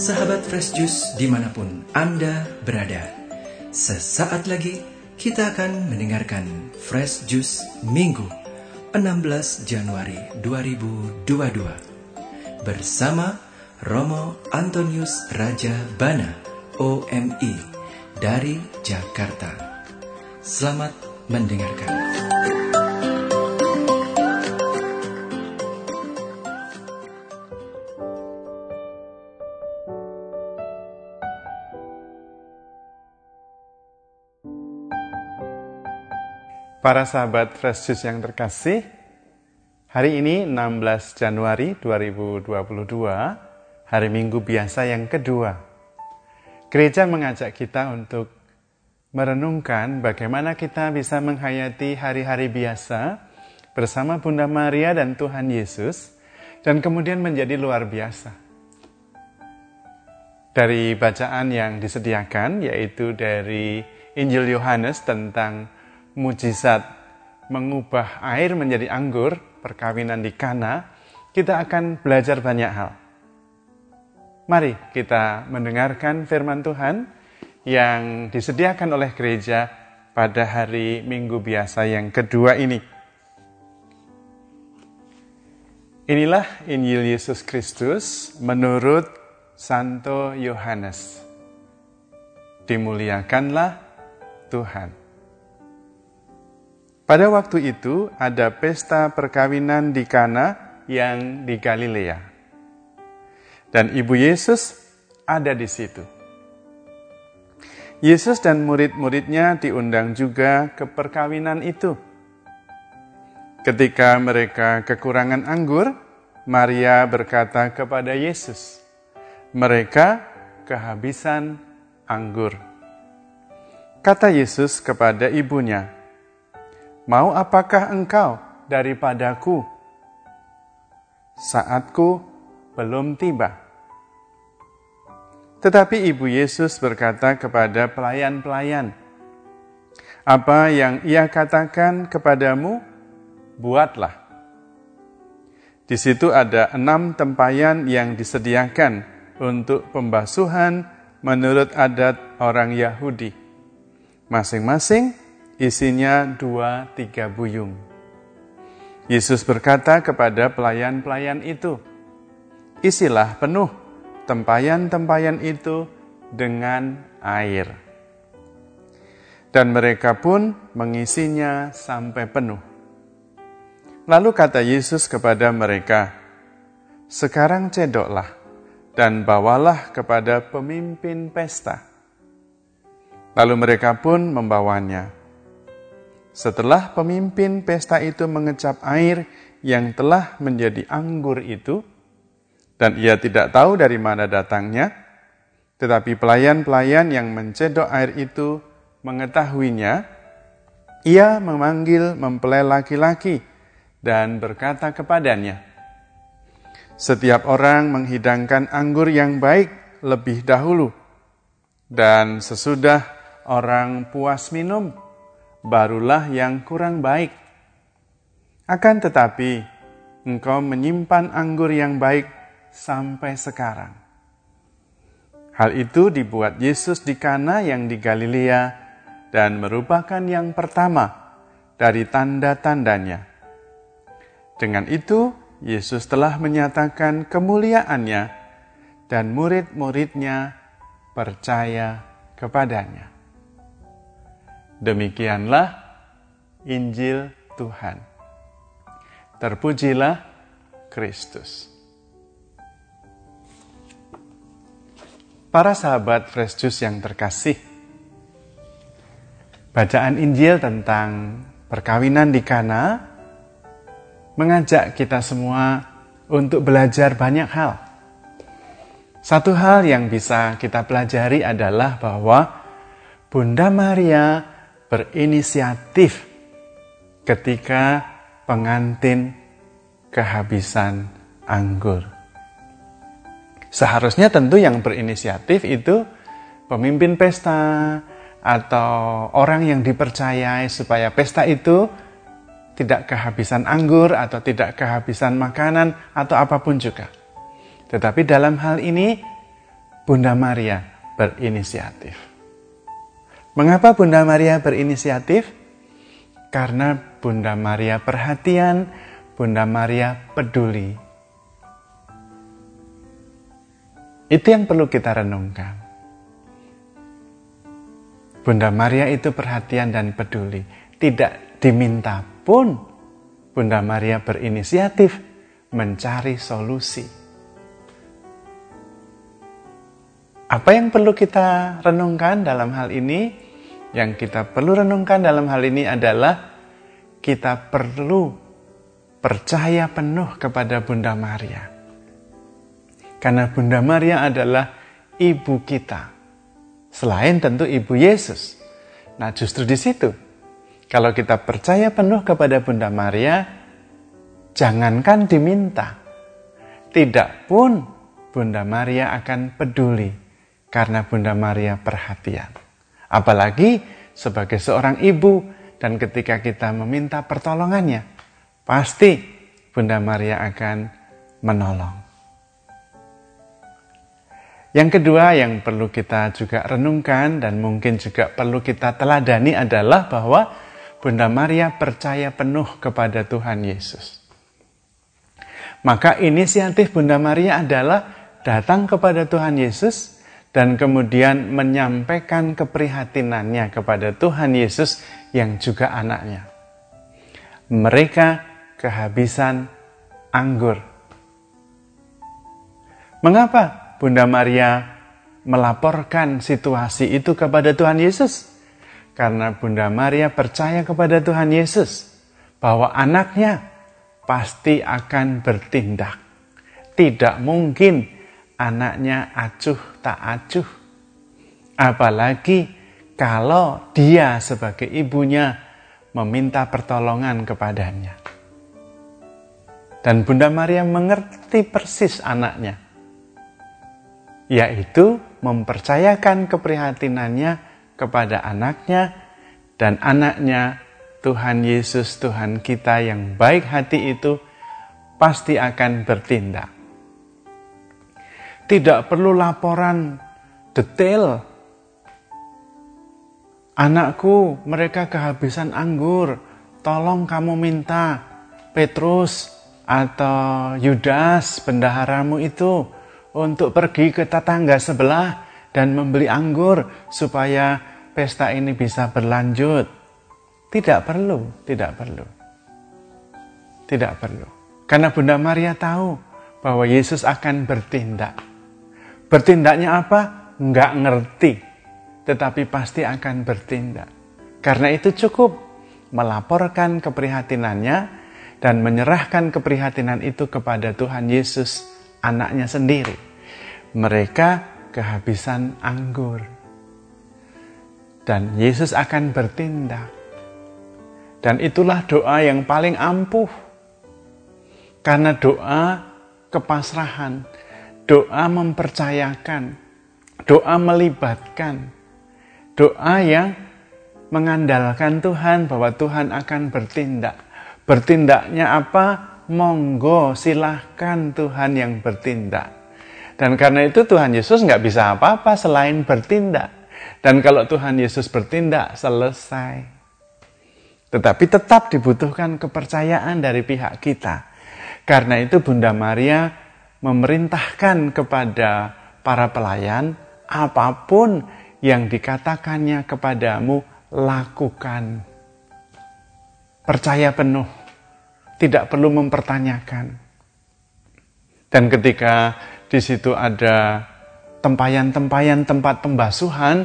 Sahabat Fresh Juice di mana pun Anda berada. Sesaat lagi kita akan mendengarkan Fresh Juice Minggu 16 Januari 2022 Bersama Romo Antonius Raja Bana OMI dari Jakarta. Selamat mendengarkan Para sahabat Fresh Juice yang terkasih, hari ini 16 Januari 2022, hari Minggu biasa yang kedua. Gereja mengajak kita untuk merenungkan bagaimana kita bisa menghayati hari-hari biasa bersama Bunda Maria dan Tuhan Yesus, dan kemudian menjadi luar biasa. Dari bacaan yang disediakan, yaitu dari Injil Yohanes tentang mujizat mengubah air menjadi anggur, perkawinan di Kana, kita akan belajar banyak hal. Mari kita mendengarkan firman Tuhan yang disediakan oleh gereja pada hari Minggu biasa yang kedua ini. Inilah Injil Yesus Kristus menurut Santo Yohanes. Dimuliakanlah Tuhan. Pada waktu itu ada pesta perkawinan di Kana yang di Galilea. Dan ibu Yesus ada di situ. Yesus dan murid-muridnya diundang juga ke perkawinan itu. Ketika mereka kekurangan anggur, Maria berkata kepada Yesus, "Mereka kehabisan anggur." Kata Yesus kepada ibunya, Mau apakah engkau daripadaku? Saatku belum tiba. Tetapi Ibu Yesus berkata kepada pelayan-pelayan, "Apa yang Ia katakan kepadamu, buatlah." Di situ ada enam tempayan yang disediakan untuk pembasuhan menurut adat orang Yahudi. Masing-masing isinya dua tiga buyung. Yesus berkata kepada pelayan-pelayan itu, Isilah penuh tempayan-tempayan itu dengan air. Dan mereka pun mengisinya sampai penuh. Lalu kata Yesus kepada mereka, Sekarang cedoklah dan bawalah kepada pemimpin pesta. Lalu mereka pun membawanya. Setelah pemimpin pesta itu mengecap air yang telah menjadi anggur itu, dan ia tidak tahu dari mana datangnya, tetapi pelayan-pelayan yang mencedok air itu mengetahuinya, ia memanggil mempelai laki-laki dan berkata kepadanya, "Setiap orang menghidangkan anggur yang baik lebih dahulu, dan sesudah orang puas minum, barulah yang kurang baik. Akan tetapi, engkau menyimpan anggur yang baik sampai sekarang. Hal itu dibuat Yesus di Kana yang di Galilea dan merupakan yang pertama dari tanda-tandanya. Dengan itu, Yesus telah menyatakan kemuliaannya dan murid-muridnya percaya kepadanya. Demikianlah Injil Tuhan. Terpujilah Kristus. Para sahabat Fresh Juice yang terkasih, bacaan Injil tentang perkawinan di Kana mengajak kita semua untuk belajar banyak hal. Satu hal yang bisa kita pelajari adalah bahwa Bunda Maria berinisiatif ketika pengantin kehabisan anggur. Seharusnya tentu yang berinisiatif itu pemimpin pesta atau orang yang dipercayai supaya pesta itu tidak kehabisan anggur atau tidak kehabisan makanan atau apa pun juga. Tetapi dalam hal ini Bunda Maria berinisiatif. Mengapa Bunda Maria berinisiatif? Karena Bunda Maria perhatian, Bunda Maria peduli. Itu yang perlu kita renungkan. Bunda Maria itu perhatian dan peduli. Tidak diminta pun Bunda Maria berinisiatif mencari solusi. Apa yang perlu kita renungkan dalam hal ini? Yang kita perlu renungkan dalam hal ini adalah kita perlu percaya penuh kepada Bunda Maria. Karena Bunda Maria adalah ibu kita. Selain tentu ibu Yesus. Nah, justru di situ kalau kita percaya penuh kepada Bunda Maria, jangankan diminta, tidak pun Bunda Maria akan peduli karena Bunda Maria perhatian. Apalagi sebagai seorang ibu dan ketika kita meminta pertolongannya, pasti Bunda Maria akan menolong. Yang kedua yang perlu kita juga renungkan dan mungkin juga perlu kita teladani adalah bahwa Bunda Maria percaya penuh kepada Tuhan Yesus. Maka inisiatif Bunda Maria adalah datang kepada Tuhan Yesus dan kemudian menyampaikan keprihatinannya kepada Tuhan Yesus yang juga anaknya. Mereka kehabisan anggur. Mengapa Bunda Maria melaporkan situasi itu kepada Tuhan Yesus? Karena Bunda Maria percaya kepada Tuhan Yesus bahwa anaknya pasti akan bertindak. Tidak mungkin anaknya acuh tak acuh. Apalagi kalau dia sebagai ibunya meminta pertolongan kepadanya. Dan Bunda Maria mengerti persis anaknya, yaitu mempercayakan keprihatinannya kepada anaknya dan anaknya Tuhan Yesus Tuhan kita yang baik hati itu pasti akan bertindak tidak perlu laporan detail. Anakku, mereka kehabisan anggur. Tolong kamu minta Petrus atau Yudas, bendaharamu itu, untuk pergi ke tetangga sebelah dan membeli anggur supaya pesta ini bisa berlanjut. Tidak perlu, tidak perlu. Tidak perlu. Karena Bunda Maria tahu bahwa Yesus akan bertindak. Bertindaknya apa? Nggak ngerti. Tetapi pasti akan bertindak. Karena itu cukup melaporkan keprihatinannya dan menyerahkan keprihatinan itu kepada Tuhan Yesus, anaknya sendiri. Mereka kehabisan anggur. Dan Yesus akan bertindak. Dan itulah doa yang paling ampuh. Karena doa kepasrahan, doa mempercayakan, doa melibatkan, doa yang mengandalkan Tuhan bahwa Tuhan akan bertindak. Bertindaknya apa? Monggo silahkan Tuhan yang bertindak. Dan karena itu Tuhan Yesus nggak bisa apa-apa selain bertindak. Dan kalau Tuhan Yesus bertindak, selesai. Tetapi tetap dibutuhkan kepercayaan dari pihak kita. Karena itu Bunda Maria memerintahkan kepada para pelayan, apa pun yang dikatakannya kepadamu, lakukan. Percaya penuh, tidak perlu mempertanyakan. Dan ketika di situ ada tempayan-tempayan tempat pembasuhan,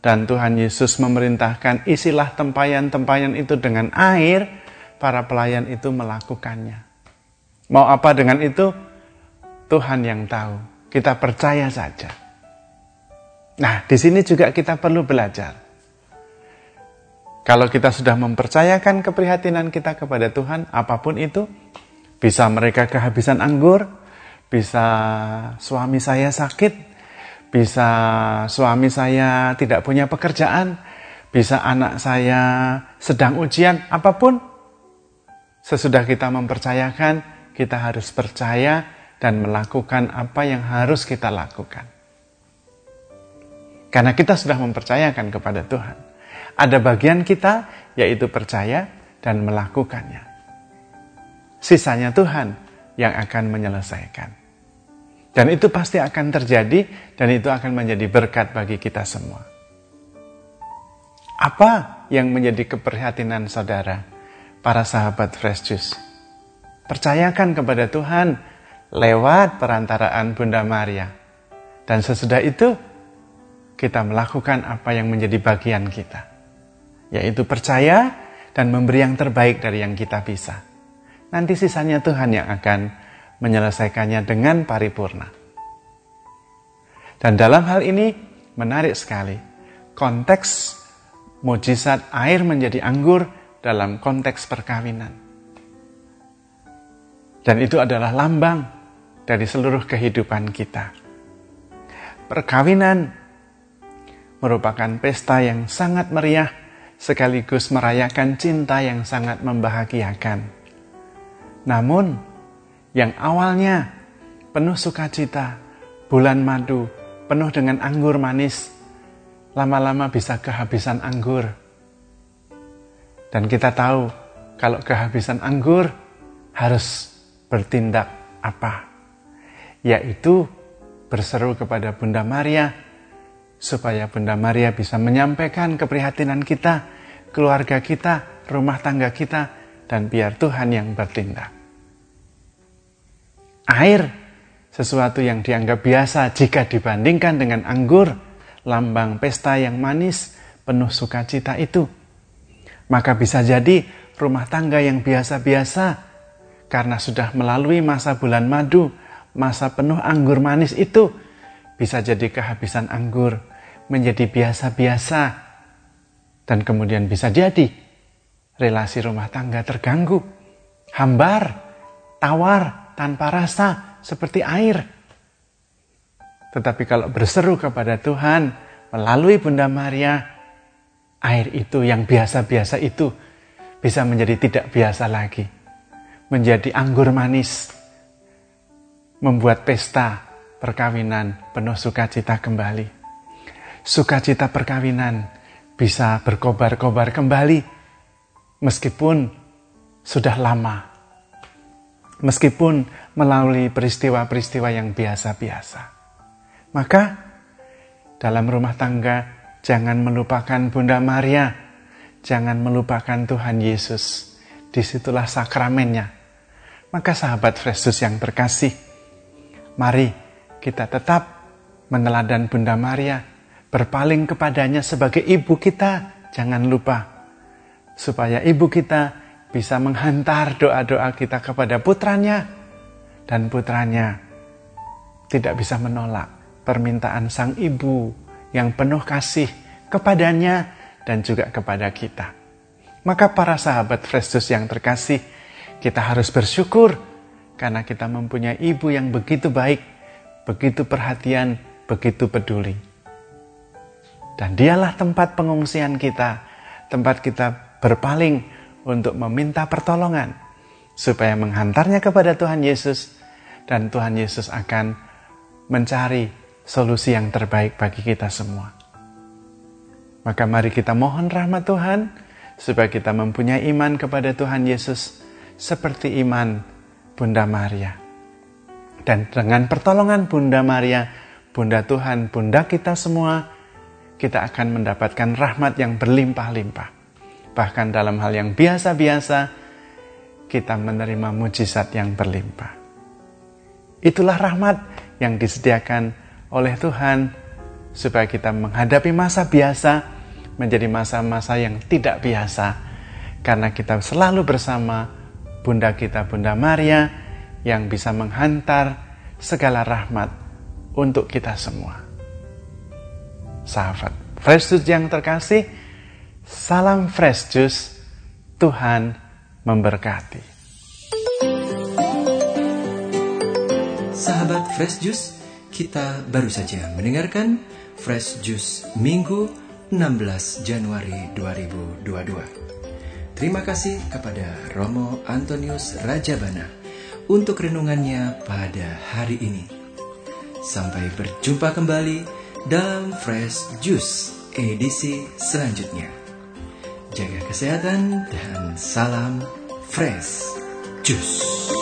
dan Tuhan Yesus memerintahkan isilah tempayan-tempayan itu dengan air, para pelayan itu melakukannya. Mau apa dengan itu? Tuhan yang tahu. Kita percaya saja. Nah, di sini juga kita perlu belajar. Kalau kita sudah mempercayakan keprihatinan kita kepada Tuhan, apa pun itu, bisa mereka kehabisan anggur, bisa suami saya sakit, bisa suami saya tidak punya pekerjaan, bisa anak saya sedang ujian, apa pun. Sesudah kita mempercayakan, kita harus percaya dan melakukan apa yang harus kita lakukan. Karena kita sudah mempercayakan kepada Tuhan. Ada bagian kita yaitu percaya dan melakukannya. Sisanya Tuhan yang akan menyelesaikan. Dan itu pasti akan terjadi dan itu akan menjadi berkat bagi kita semua. Apa yang menjadi keprihatinan saudara, para sahabat Fresh Juice? Percayakan kepada Tuhan lewat perantaraan Bunda Maria. Dan sesudah itu, kita melakukan apa yang menjadi bagian kita, yaitu percaya dan memberi yang terbaik dari yang kita bisa. Nanti sisanya Tuhan yang akan menyelesaikannya dengan paripurna. Dan dalam hal ini menarik sekali konteks mujizat air menjadi anggur dalam konteks perkawinan. Dan itu adalah lambang dari seluruh kehidupan kita. Perkawinan merupakan pesta yang sangat meriah sekaligus merayakan cinta yang sangat membahagiakan. Namun, yang awalnya penuh sukacita, bulan madu, penuh dengan anggur manis, lama-lama bisa kehabisan anggur. Dan kita tahu kalau kehabisan anggur harus bertindak apa? Yaitu berseru kepada Bunda Maria supaya Bunda Maria bisa menyampaikan keprihatinan kita, keluarga kita, rumah tangga kita, dan biar Tuhan yang bertindak. Air, sesuatu yang dianggap biasa jika dibandingkan dengan anggur, lambang pesta yang manis, penuh sukacita itu. Maka bisa jadi rumah tangga yang biasa-biasa, karena sudah melalui masa bulan madu, masa penuh anggur manis itu, bisa jadi kehabisan anggur, menjadi biasa-biasa, dan kemudian bisa jadi relasi rumah tangga terganggu, hambar, tawar, tanpa rasa, seperti air tetapi kalau berseru kepada Tuhan melalui Bunda Maria, air itu yang biasa-biasa itu bisa menjadi tidak biasa lagi. Menjadi anggur manis. Membuat pesta perkawinan penuh sukacita kembali. Sukacita perkawinan bisa berkobar-kobar kembali meskipun sudah lama. Meskipun melalui peristiwa-peristiwa yang biasa-biasa. Maka dalam rumah tangga jangan melupakan Bunda Maria, jangan melupakan Tuhan Yesus. Di situlah sakramennya. Maka sahabat Kristus yang terkasih, mari kita tetap meneladan Bunda Maria, berpaling kepadanya sebagai ibu kita. Jangan lupa, supaya ibu kita bisa menghantar doa-doa kita kepada putranya, dan putranya tidak bisa menolak permintaan sang ibu yang penuh kasih kepadanya dan juga kepada kita. Maka para sahabat Kristus yang terkasih, kita harus bersyukur karena kita mempunyai ibu yang begitu baik, begitu perhatian, begitu peduli. Dan dialah tempat pengungsian kita, tempat kita berpaling untuk meminta pertolongan supaya menghantarnya kepada Tuhan Yesus dan Tuhan Yesus akan mencari solusi yang terbaik bagi kita semua. Maka mari kita mohon rahmat Tuhan supaya kita mempunyai iman kepada Tuhan Yesus seperti iman Bunda Maria. Dan dengan pertolongan Bunda Maria, Bunda Tuhan, Bunda kita semua, kita akan mendapatkan rahmat yang berlimpah-limpah. Bahkan dalam hal yang biasa-biasa, kita menerima mujizat yang berlimpah. Itulah rahmat yang disediakan oleh Tuhan supaya kita menghadapi masa biasa menjadi masa-masa yang tidak biasa karena kita selalu bersama Bunda kita Bunda Maria yang bisa menghantar segala rahmat untuk kita semua. Sahabat Fresh Juice yang terkasih, salam Fresh Juice, Tuhan memberkati. Sahabat Fresh Juice, kita baru saja mendengarkan Fresh Juice Minggu 16 Januari 2022. Terima kasih kepada Romo Antonius Rajabana untuk renungannya pada hari ini. Sampai berjumpa kembali dalam Fresh Juice edisi selanjutnya. Jaga kesehatan dan salam Fresh Juice.